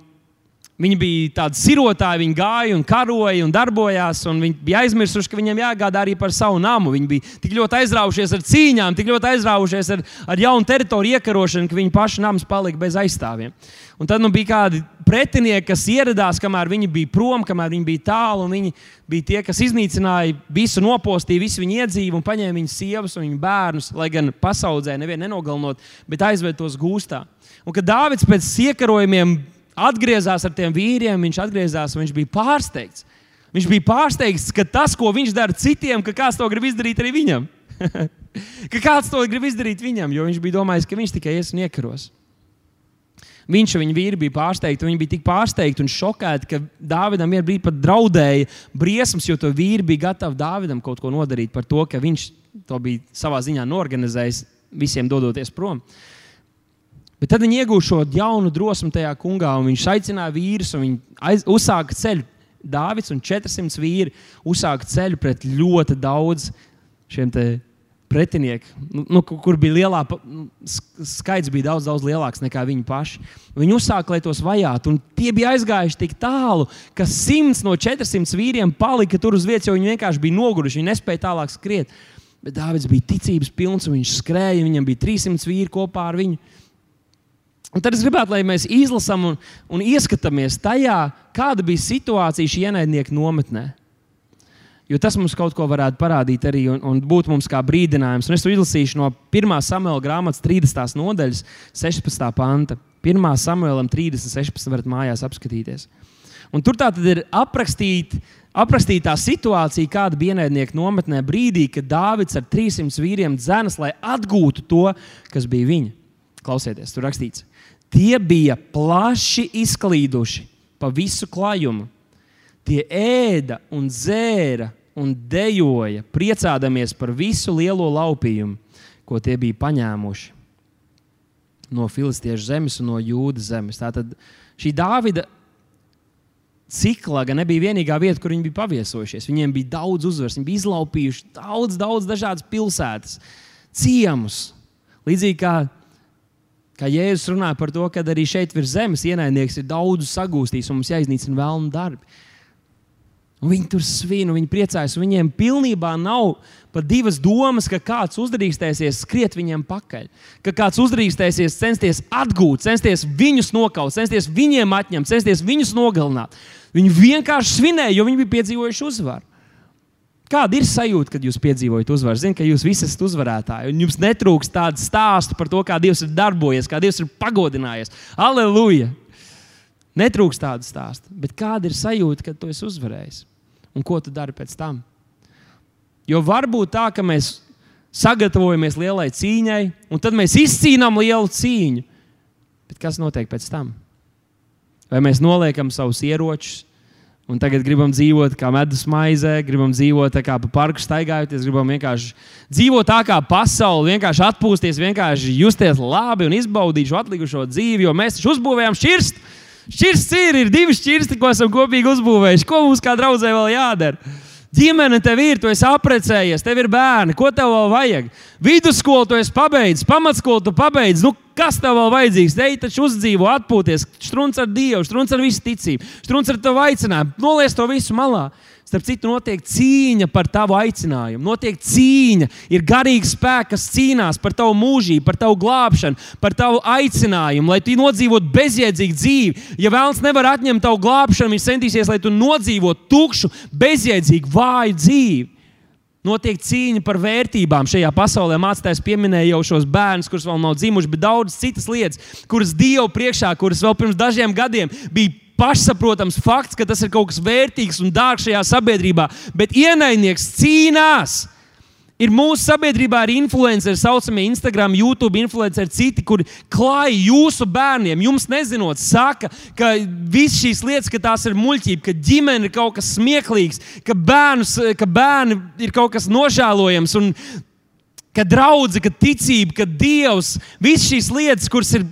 Viņi bija tādi sirotāji, viņi gāja un karoja un darbojās. Un viņi bija aizmirsuši, ka viņiem jāgādā arī par savu namu. Viņi bija tik ļoti aizraujušies ar cīņām, tik ļoti aizraujušies ar, ar jaunu teritoriju iekarošanu, ka viņu pašu nams palika bez aizstāvjiem. Un tad nu, bija kādi pretinieki, kas ieradās, kamēr viņi bija prom, kamēr viņi bija tālu. Viņi bija tie, kas iznīcināja visu, nopostīja visu viņu iedzīvu un paņēma viņu sievas un viņu bērnus, lai gan pasaudzē nevienu nenogalinot, bet aizved tos gūstā. Un kad Dāvids pēc iekarojumiem atgriezās ar tiem vīriem, viņš atgriezās un viņš bija pārsteigts. Viņš bija pārsteigts, ka tas, ko viņš dara citiem, ka kāds to grib izdarīt arī viņam. ka kāds to grib izdarīt viņam, jo viņš bija domājis, ka viņš tikai ies un iekaros. Viņš un viņa vīri bija pārsteigti. Viņi bija tik pārsteigti un šokēti, ka Dāvidam ir brīdī pat draudēja briesmas, jo to vīri bija gatavi Dāvidam kaut ko nodarīt par to, ka viņš to bija savā ziņā norganizējis, visiem dodoties prom. Uh, Bet tad viņi iegūst šo jaunu drosmi tajā kungā, un viņš aicināja vīrus, un viņi aiz, uzsāka ceļu. Dāvids un 400 vīri uzsāka ceļu pret ļoti daudz šiem pretiniekiem, nu, nu, kur bija lielāka, nu, skaits bija daudz, daudz lielāks nekā viņi paši. Viņi uzsāka, lai tos vajātu, un tie bija aizgājuši tik tālu, ka 100 no 400 vīriem palika tur uz vietas, jo viņi vienkārši bija noguruši, viņi nespēja tālāk skriet. Bet Dārvids bija ticības pilns, viņš skrēja, viņam bija 300 vīri kopā ar viņu. Un tad es gribētu, lai mēs izlasām un, un ieskatāmies tajā, kāda bija situācija šī ienaidnieka nometnē. Jo tas mums kaut ko varētu parādīt arī un, un būt mums kā brīdinājums. Un es to izlasīšu no 1. samuēlā grāmatas 30. nodaļas, 16. panta. 1. samuēlam 30, 16. varat mājās apskatīties. Un tur tā tad ir aprakstīta aprakstītā situācija, kāda bija ienaidnieka nometnē brīdī, kad Dāvids ar 300 vīriem dzenas, lai atgūtu to, kas bija viņa. Klausieties, tur rakstīts, Tie bija plaši izklīduši pa visu klājumu. Tie ēda un dzēra un dejoja, priecādamies par visu lielo laupījumu, ko tie bija paņēmuši. no filistiešu zemes un no jūdas zemes. Tātad šī Dāvida Ciklaga nebija vienīgā vieta, kur viņi bija paviesojušies. Viņiem bija daudz uzvaras, viņi bija izlaupījuši daudz, daudz dažādas pilsētas, ciemus. Līdzīgi kā, kā Jēzus runāja par to, ka arī šeit virs zemes ienaidnieks ir daudz sagūstījis un mums jāiznīcina vēlnu darbi. Un viņi tur svin, viņi priecājas. Viņiem pilnībā nav pat divas domas, ka kāds uzdrīkstēsies skriet viņiem pakaļ. Ka kāds uzdrīkstēsies censties atgūt, censties viņus nokaut, censties viņiem atņemt, censties viņus nogalināt. Viņi vienkārši svinēja, jo viņi bija piedzīvojuši uzvaru. Kāda ir sajūta, kad jūs piedzīvojat uzvaru? Ziniet, ka jūs visi esat uzvarētāji, un jums netrūks tādu stāstu par to, kā Dievs ir darbojies, kā Dievs ir pagodinājies. Aleluja! Netrūks tādu stāstu. Bet kāda ir sajūta, kad tu esi uzvarējis? Un ko tu dari pēc tam? Jo var būt tā, ka mēs sagatavojamies lielai cīņai, un tad mēs izcīnām lielu cīņu. Bet kas notiek pēc tam? Vai mēs noliekam savus ieročus, un tagad gribam dzīvot kā medus maizē, gribam dzīvot kā pa parku staigājoties, gribam vienkārši dzīvot tā kā pasaule, vienkārši atpūsties, vienkārši justies labi un izbaudīt šo atlikušo dzīvi, jo mēs taču uzbūvējam šķirstu. Šķirsts ir, ir divi šķirsti, ko esam kopīgi uzbūvējuši. Ko mums kā draudzē vēl jādara? Ģimene tev ir, tu esi apprecējies, tev ir bērni, ko tev vēl vajag? Vidusskolu tu esi pabeidzis, pamatskolu tu pabeidz. Nu, kas tev vēl vajadzīgs? Ej, taču uzdzīvo, atpūties, strunts ar Dievu, strunts ar visu ticību, strunts ar tavu aicinājumu. Noliec to visu malā. Starp citu, notiek cīņa par tavu aicinājumu. Notiek cīņa, ir garīgs spēks, kas cīnās par tavu mūžību, par tavu glābšanu, par tavu aicinājumu, lai tu nodzīvotu bezjēdzīgu dzīvi. Ja vēlams nevar atņemt tavu glābšanu, viņš centīsies, lai tu nodzīvotu tukšu, bezjēdzīgu, vāju dzīvi. Notiek cīņa par vērtībām šajā pasaulē. Mācītājs pieminēja jau šos bērnus, kurus vēl nav dzimuši, bet daudz citas lietas, kuras Dievu priekšā, kuras vēl pirms dažiem gadiem bija pašsaprotams fakts, ka tas ir kaut kas vērtīgs un dārgs šajā sabiedrībā, bet ienaidnieks cīnās. Ir mūsu sabiedrībā arī influenceri, tā saucamie Instagram, YouTube influenceri, citi, kuri klāja jūsu bērniem. Jums nezinot, saka, ka visas šīs lietas, ka tās ir muļķība, ka ģimene ir kaut kas smieklīgs, ka, bērnus, ka bērni ir kaut kas nožēlojams, un ka draudzene, ka ticība, ka Dievs, visas šīs lietas, kuras ir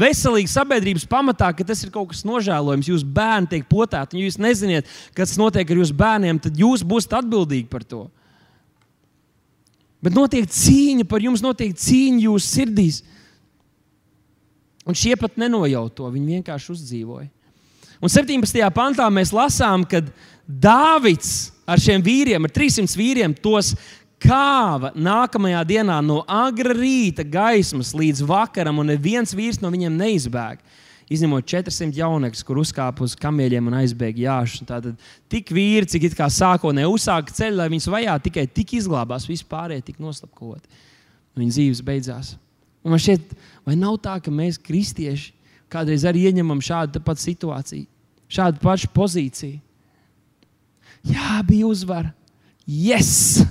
veselīga sabiedrības pamatā, ka tas ir kaut kas nožēlojams. Jūsu bērni tiek potēti, un jūs nezināt, kas notiek ar jūsu bērniem, tad jūs būsiet atbildīgi par to. Bet notiek cīņa par jums, notiek cīņa jūsu sirdīs. Un šie pat nenojaut to, viņi vienkārši uzdzīvoja. Un 17. pantā mēs lasām, ka Dāvids ar šiem vīriem, ar 300 vīriem, tos kāva nākamajā dienā no agra rīta gaismas līdz vakaram, un neviens vīrs no viņiem neizbēg. Izņemot 400 jaunekļus, kur uzkāpa uz kamieļiem un aizbēga jāšu. Tātad tik vīri, cik it kā sākotnēji uzsāka ceļu, lai viņus vajā, tikai tik izglābās, vispārējie tik noslapkoti. Viņa dzīves beidzās. Un man šķiet, vai nav tā, ka mēs, kristieši, kādreiz arī ieņemam šādu pati situāciju, šādu pašu pozīciju? Jā, bija uzvara. Yes!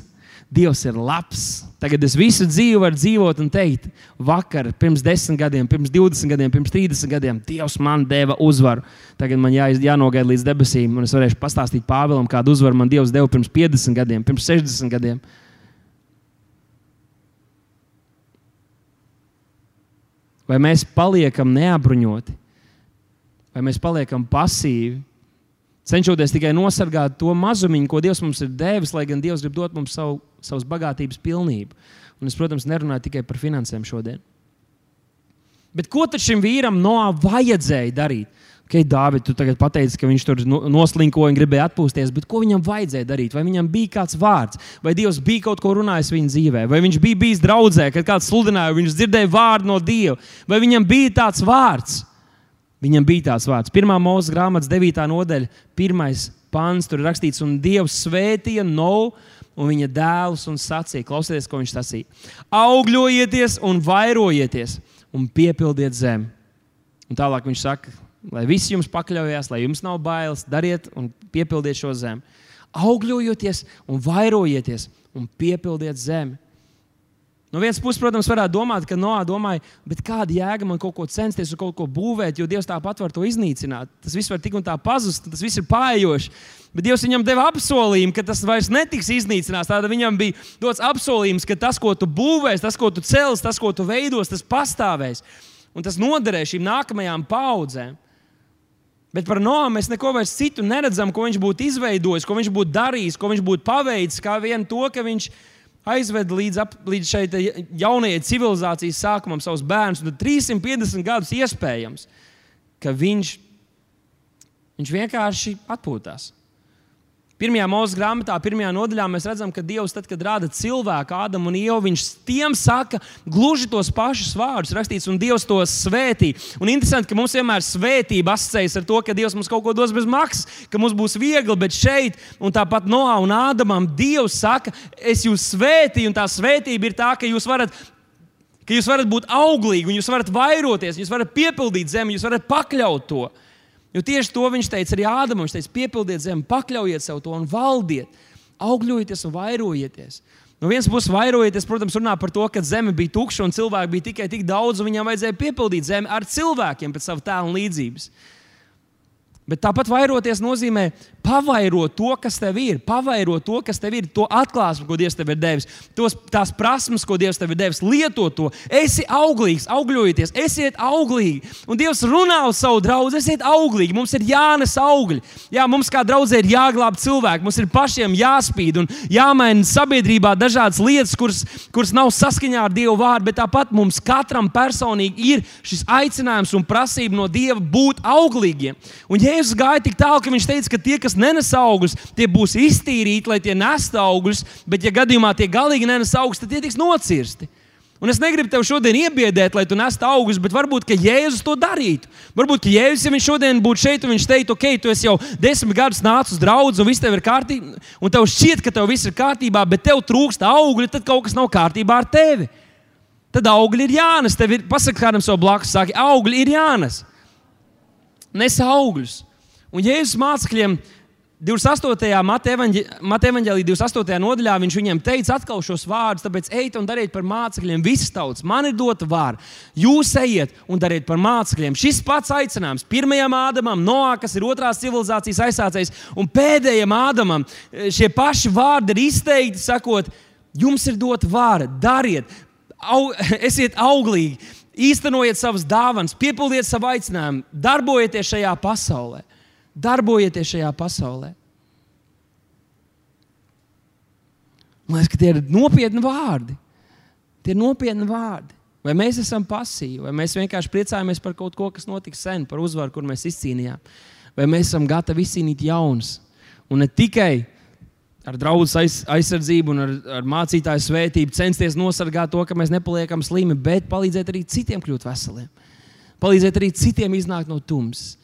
Dievs ir labs. Tagad es visu dzīvi varu dzīvot un teikt, vakar, pirms 10 gadiem, pirms 20 gadiem, pirms 30 gadiem, Dievs man deva uzvaru. Tagad man jā, jānogaida līdz debesīm, un es varēšu pastāstīt Pāvēlam, kādu uzvaru man Dievs deva pirms 50 gadiem, pirms 60 gadiem. Vai mēs paliekam neapbruņoti, vai mēs paliekam pasīvi, cenšoties tikai nosargāt to mazumiņu, ko Dievs mums ir devis, lai gan Dievs grib dot mums savu savas bagātības pilnību. Un es, protams, nerunāju tikai par finansēm šodien. Bet ko tad šim vīram no vajadzēja darīt? Okay, Dāvid, tu tagad pateici, ka viņš tur noslinkoja un gribēja atpūsties, bet ko viņam vajadzēja darīt? Vai viņam bija kāds vārds, vai Dievs bija kaut ko runājis viņa dzīvē, vai viņš bija bijis draudzē, kad kāds sludināja, viņš dzirdēja vārdu no Dieva, vai viņam bija tāds vārds? Viņam bija tāds vārds. Pirmā mūža grāmatas, 9. nodaļa, pirmais pāns, tur ir rakstīts, un Dievs svētīja no un viņa dēlus un sacīja, klausieties, ko viņš sacīja. Augļojieties un vairojieties un piepildiet zemi. Un tālāk viņš saka, lai visi jums pakļaujas, lai jums nav bailes, dariet un piepildiet šo zemi. Augļojieties un vairojieties un piepildiet zemi. No vienas puses, protams, varētu domāt, ka Noā domāja, kāda jēga man kaut ko censties un kaut ko būvēt, jo Dievs tāpat var to iznīcināt. Tas viss var tik un tā pazust, tas viss ir pājoši. Bet Dievs viņam deva apsolījumu, ka tas vairs netiks iznīcināts. Tāda viņam bija dots apsolījums, ka tas, ko tu būvēsi, tas, ko tu cels, tas, ko tu veidos, tas pastāvēs. Un tas noderēs šīm nākamajām paudzēm. Bet par Noā mēs neko vairs citu neredzam, ko viņš būtu izveidojis, ko viņš būtu darījis, ko viņš būtu paveicis, kā vien to, ka viņš ir aizved līdz, ap, līdz šai jaunajai civilizācijas sākumam savus bērnus. Tad 350 gadus iespējams, ka viņš, viņš vienkārši atpūtās. Pirmajā mūža grāmatā, pirmajā nodaļā mēs redzam, ka Dievs, tad, kad rada cilvēku, Ādamu un Ievu, viņš tiem saka gluži tos pašus vārdus, rakstīts, un Dievs tos svētī. Un interesanti, ka mums vienmēr svētība asociējas ar to, ka Dievs mums kaut ko dos bez maksas, ka mums būs viegli, bet šeit, un tāpat Noā un Ādamam, Dievs saka, es jūs svētīju, un tā svētība ir tā, ka jūs varat ka jūs varat būt auglīgi, un jūs varat vairoties, jūs varat piepildīt zemi, jūs varat pakļaut to. Jo tieši to viņš teica arī Ādamam. Viņš teica, piepildiet zemi, pakļaujiet sev to un valdiet, augļojieties un vairojieties. No vienas puses, vairojieties, protams, runā par to, ka zeme bija tukša un cilvēki bija tikai tik daudz, un viņiem vajadzēja piepildīt zemi ar cilvēkiem pēc sava tēla līdzības. Bet tāpat vairoties nozīmē pavairot to, kas tev ir, pavairot to, kas tev ir, to atklāsmi, ko Dievs tev ir devis, tos, tās prasmes, ko Dievs tev ir devis. Lieto to, esi auglīgs, augļojieties, esiet auglīgi. Un Dievs runā uz savu draugu, esiet auglīgi. Mums ir jānes augļi. Jā, mums kā draudzē ir jāglāb cilvēki, mums ir pašiem jāspīd un jāmaina sabiedrībā dažādas lietas, kuras, kuras nav saskaņā ar Dieva vārdu, bet tāpat mums katram personīgi ir šis aicinājums un prasība no Dieva būt auglīgiem. Un, Jēzus gāja tik tālu, ka viņš teica, ka tie, kas nenes augļus, tie būs iztīrīti, lai tie nestu augļus, bet, ja gadījumā tie galīgi nenes augļus, tad tie tiks nocirsti. Un es negribu tevi šodien iebiedēt, lai tu nestu augļus, bet varbūt Jēzus to darītu. Varbūt Jēzus, ja viņš šodien būtu šeit, un viņš teiktu, ok, tu jau desmit gadus nācis uz draugu, un viss tev ir kārtībā, un tev šķiet, ka tev viss ir kārtībā, bet tev trūkst augļi, tad kaut kas nav kārtībā ar tevi. Tad augļi ir jānes. Tev ir pasakot kādam savam blakus, saki, augļi ir jānes nes augļus. Un Jēzus mācekļiem 28. Mateja evanģēlī 28. nodaļā viņš viņiem teica atkal šos vārdus, tāpēc ejiet un dariet par mācekļiem visas tautas. Man ir dota vārda. Jūs ejiet un dariet par mācekļiem. Šis pats aicinājums pirmajam Ādamam, Noā, kas ir otrās civilizācijas aizsācējs, un pēdējam Ādamam, šie paši vārdi ir izteikti, sakot, jums ir dota vārda, dariet, au, esiet auglīgi, īstenojiet savas dāvanas, piepildiet savu aicinājumu, darbojieties šajā pasaulē. Darbojieties šajā pasaulē. Man liekas, tie ir nopietni vārdi. Tie ir nopietni vārdi. Vai mēs esam pasīvi, vai mēs vienkārši priecājamies par kaut ko, kas notika sen, par uzvaru, kur mēs izcīnījām, vai mēs esam gatavi izcīnīt jaunus. Un ne tikai ar draugu aiz, aizsardzību un ar, ar mācītāju svētību censties nosargāt to, ka mēs nepaliekam slimi, bet palīdzēt arī citiem kļūt veseliem. Palīdzēt arī citiem iznākt no tumsas.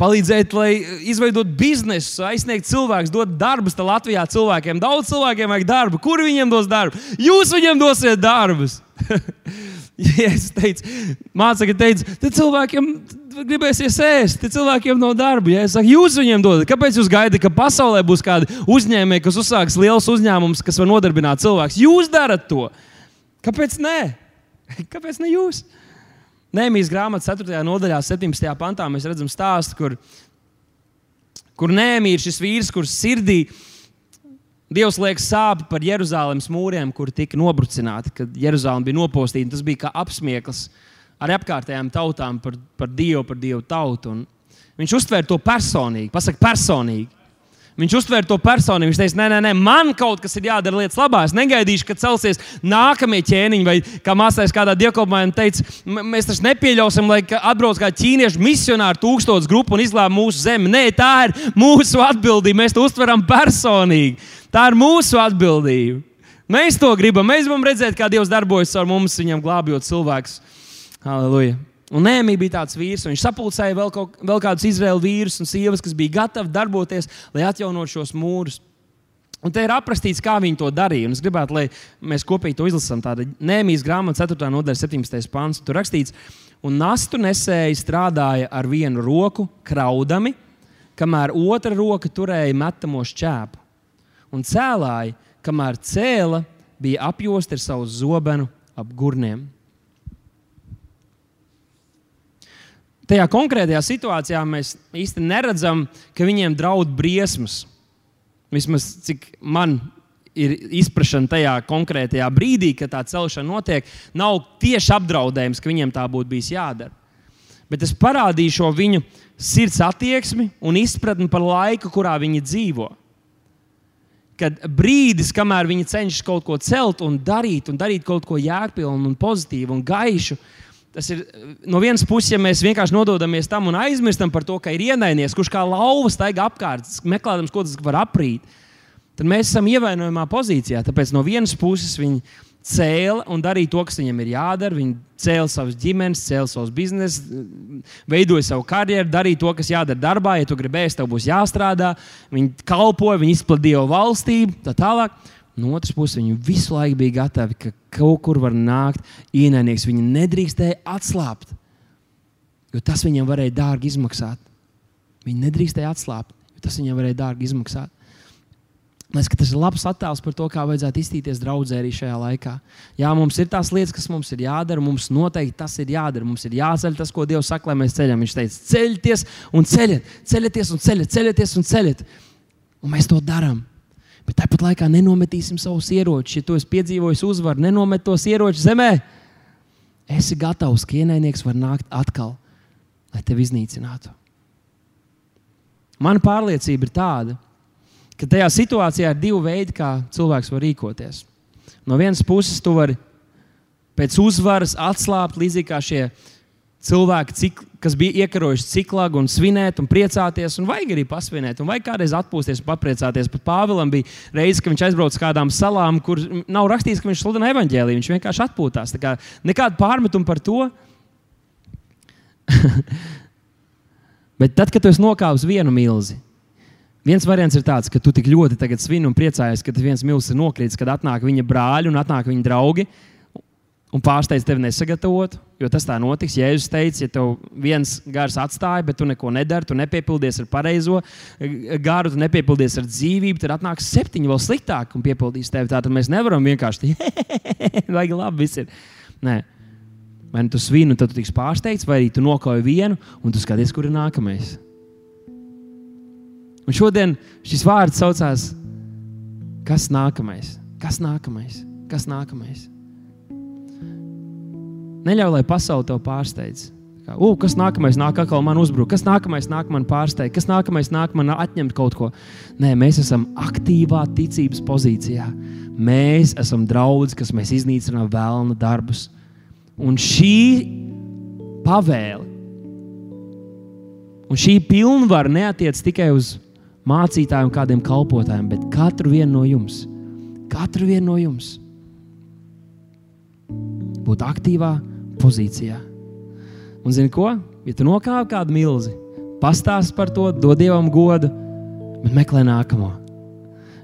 Palīdzēt, lai izveidot biznesu, aizsniegt cilvēkus, dot darbus Latvijā cilvēkiem. Daudz cilvēkiem vajag darbu. Kur viņiem dos darbu? Jūs viņiem dosiet darbus. Jēzus teica, mācekļi teica, tad cilvēkiem gribēsies ēst, tad cilvēkiem nav darba. Ja? Saku, jūs viņiem dodat. Kāpēc jūs gaidat, ka pasaulē būs kādi uzņēmēji, kas uzsāks liels uzņēmums, kas var nodarbināt cilvēkus? Jūs darat to. Kāpēc nē? Kāpēc ne jūs? Nēmijas grāmatas 4. nodaļā, 17. pantā mēs redzam stāstu, kur, kur Nēmija ir šis vīrs, kurš sirdī ir Dievs liek sāpes par Jeruzalemes mūriem, kur tika nobrucināti, kad Jeruzaleme bija nopostīta. Tas bija kā apsmieklis ar apkārtējām tautām par, par Dievu, par Dievu tautu. Un viņš uztvēra to personīgi, pasakā personīgi. Viņš uztvēra to personīgi. Viņš teica, nē, nē, nē, man kaut kas ir jādara lietas labā. Es negaidīšu, kad celsies nākamie ķēniņi, vai kā māsais kādā dievkalpojumā teica, mēs taču nepieļausim, lai atbrauc kā ķīniešu misionāri tūkstotis grupu un izglābtu mūsu zemi. Nē, tā ir mūsu atbildība. Mēs to uztveram personīgi. Tā ir mūsu atbildība. Mēs to gribam. Mēs gribam redzēt, kā Dievs darbojas ar mums, viņam glābjot cilvēkus. Halleluja! Un Nēmija bija tāds vīrs, viņš sapulcēja vēl, kaut, vēl kādus izraēlu vīrus un sievas, kas bija gatavi darboties, lai atjaunotu šos mūrus. Un te ir aprakstīts, kā viņi to darīja. Un es gribētu, lai mēs kopīgi to izlasām. Tāda Nēmijas grāmata, 4. nodaļa, 17. pāns. Tur rakstīts, un nastu nesēji strādāja ar vienu roku, kraudami, kamēr otra roka turēja metamo šķēpu un cēlāji, kamēr cēla bija apjosti ar savu zobenu ap gurniem. Tajā konkrētajā situācijā mēs īstenībā neredzam, ka viņiem draud briesmas. Vismaz cik man ir izpratne tajā konkrētajā brīdī, kad tā celšana notiek, nav tieši apdraudējums, ka viņiem tā būtu bijis jādara. Bet es parādīju šo viņu sirds attieksmi un izpratni par laiku, kurā viņi dzīvo. Kad brīdis, kamēr viņi cenšas kaut ko celt un darīt, un darīt kaut ko jēgpilnu, un pozitīvu un gaišu, Tas ir no vienas puses, ja mēs vienkārši nododamies tam un aizmirstam par to, ka ir ienaidnieks, kurš kā lauva staigā apkārt, meklējot, ko tas var aprīt, tad mēs esam ievainojamā pozīcijā. Tāpēc no vienas puses viņi cēla un darīja to, kas viņiem ir jādara. Viņi cēla savas ģimenes, cēla savus biznesus, veidoja savu karjeru, darīja to, kas jādara darbā. Ja tu gribēsi, tev būs jāstrādā. Viņi kalpoja, viņi izplatīja valstību, tā tālāk. No otras puses, viņi visu laiku bija gatavi, ka kaut kur var nākt ienaidnieks. Viņi nedrīkstēja atslābt, jo tas viņiem varēja dārgi izmaksāt. Viņi nedrīkstēja atslābt, jo tas viņiem varēja dārgi izmaksāt. Liekas, tas ir labs attēls par to, kā vajadzētu iztīties draudzē arī šajā laikā. Jā, mums ir tās lietas, kas mums ir jādara. Mums noteikti tas ir jādara. Mums ir jāceļ tas, ko Dievs saka, lai mēs ceļam. Viņš teica, ceļieties un ceļiet, ceļieties un ceļiet, ceļieties un ceļiet. Un mēs to darām. Bet tāpat laikā nenometīsim savus ieročus. Ja tu esi piedzīvojis uzvaru, nenomet tos ieročus zemē. Esi gatavs, ka ienaidnieks var nākt atkal, lai tevi iznīcinātu. Mana pārliecība ir tāda, ka tajā situācijā ir divi veidi, kā cilvēks var rīkoties. No vienas puses, tu vari pēc uzvaras atslābt, līdzīgi kā šie cilvēki cilvēki, cik, kas bija iekarojuši ciklāgu un svinēt un priecāties, un vajag arī pasvinēt, un vajag kādreiz atpūsties un papriecāties. Pat Pāvilam bija reize, kad viņš aizbrauca uz kādām salām, kur nav rakstīts, ka viņš sludina evaņģēlīju. Viņš vienkārši atpūtās. Kā nekāda pārmetuma par to. Bet tad, kad tu esi nokāpis vienu milzi, viens variants ir tāds, ka tu tik ļoti svini un priecājies, ka viens milzis ir nokritis, kad atnāk viņa brāļi un atnāk viņa draugi un pārsteidz tevi nesagatavot, jo tas tā notiks. Jēzus teica, ja tev viens gars atstāja, bet tu neko nedari, tu nepiepildies ar pareizo garu, tu nepiepildies ar dzīvību, tad atnāks septiņi vēl sliktāk un piepildīs tevi. Tātad mēs nevaram vienkārši lai labi viss ir. Nē. Vai nu tu svini, tad tu tiks pārsteigts, vai arī tu nokauji vienu, un tu skaties, kur ir nākamais. Un šodien šis vārds saucās, kas nākamais? Kas nākamais? Kas nākamais? Neļauj, lai pasaule tev pārsteidz. Kā, uh, kas nākamais nāk, atkal man uzbruk, kas nākamais nāk, man pārsteigt, kas nākamais nāk, man atņemt kaut ko. Nē, mēs esam aktīvā ticības pozīcijā. Mēs esam draugi, kas mēs iznīcinām vēlna darbus. Un šī pavēle, un šī pilnvara neatiec tikai uz mācītājiem, kādiem kalpotājiem, bet katru vienu no jums. Katru vienu no jums. Būt aktīvā pozīcijā. Un zini ko? Ja tu nokāpi kādu milzi, pastāsti par to, dod dievam godu, bet meklē nākamo.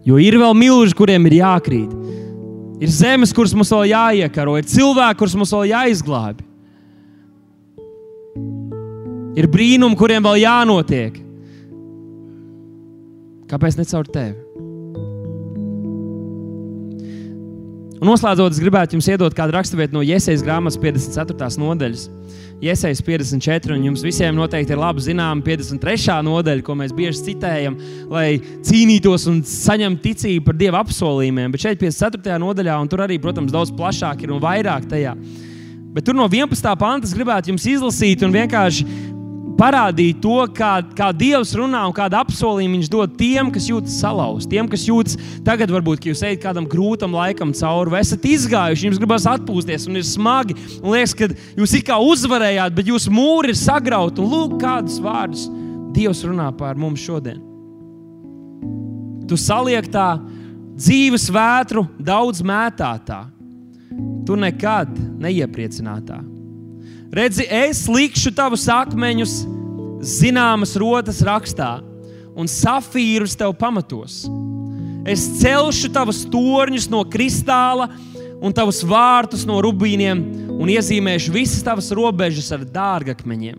Jo ir vēl milži, kuriem ir jākrīt. Ir zemes, kuras mums vēl jāiekaro, ir cilvēki, kurus mums vēl jāizglābj. Ir brīnumi, kuriem vēl jānotiek. Kāpēc ne caur tevi? Un noslēdzot, es gribētu jums iedot kādu raksturvietu no Iesaijas grāmatas 54. nodaļas. Iesaijas 54, un jums visiem noteikti ir labi zināma 53. nodaļa, ko mēs bieži citējam, lai cīnītos un saņemtu ticību par Dieva apsolījumiem. Bet šeit 54. nodaļā, un tur arī, protams, daudz plašāk ir un vairāk tajā. Bet tur no 11. panta es gribētu jums izlasīt un vienkārši parādīt to, kā, kā Dievs runā un kādu apsolījumu Viņš dod tiem, kas jūtas salauzti. Tiem, kas jūtas tagad, varbūt, ka jūs ejat kādam grūtam laikam cauri, vai esat izgājuši, jums gribas atpūsties, un ir smagi. Un liekas, ka jūs it kā uzvarējāt, bet jūsu mūri ir sagrauti. Lūk, kādus vārdus Dievs runā pār mums šodien. Tu saliek tā dzīves vētru daudz mētātā. Tu nekad neiepriecinātā. Redzi, es likšu tavus akmeņus zināmas rotas rakstā, un safīrus tev pamatos. Es celšu tavus torņus no kristāla un tavus vārtus no rubīniem, un iezīmēšu visas tavas robežas ar dārgakmeņiem.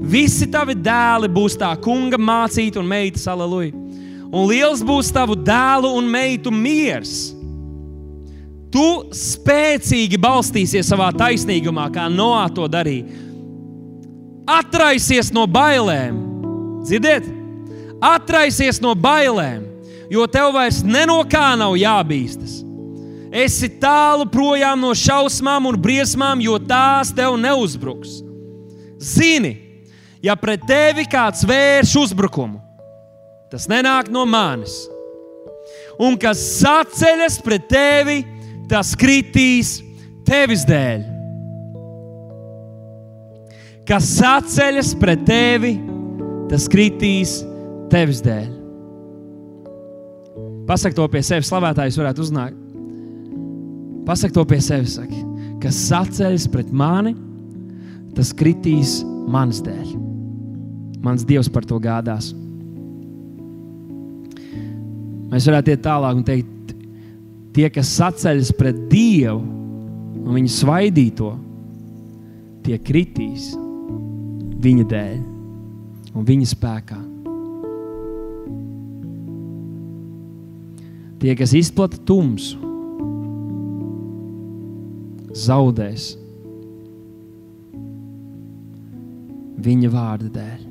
Visi tavi dēli būs tā kunga mācīta un meitas, aleluja. Un liels būs tavu dēlu un meitu miers tu spēcīgi balstīsies savā taisnīgumā, kā Noā to darīja. Atraisies no bailēm, dzirdiet, atraisies no bailēm, jo tev vairs no kā nav jābīstas. Esi tālu projām no šausmām un briesmām, jo tās tev neuzbruks. Zini, ja pret tevi kāds vērš uzbrukumu, tas nenāk no manis. Un kas saceļas pret tevi, tas kritīs tevis dēļ. Kas saceļas pret tevi, tas kritīs tevis dēļ. Pasak to pie sevis, slavētājs varētu uznākt. Pasak to pie sevis, saki, kas saceļas pret mani, tas kritīs manas dēļ. Mans Dievs par to gādās. Mēs varētu iet tālāk un teikt, tie, kas saceļas pret Dievu un viņa svaidīto, tie kritīs viņa dēļ un viņa spēkā. Tie, kas izplata tumsu, zaudēs viņa vārda dēļ.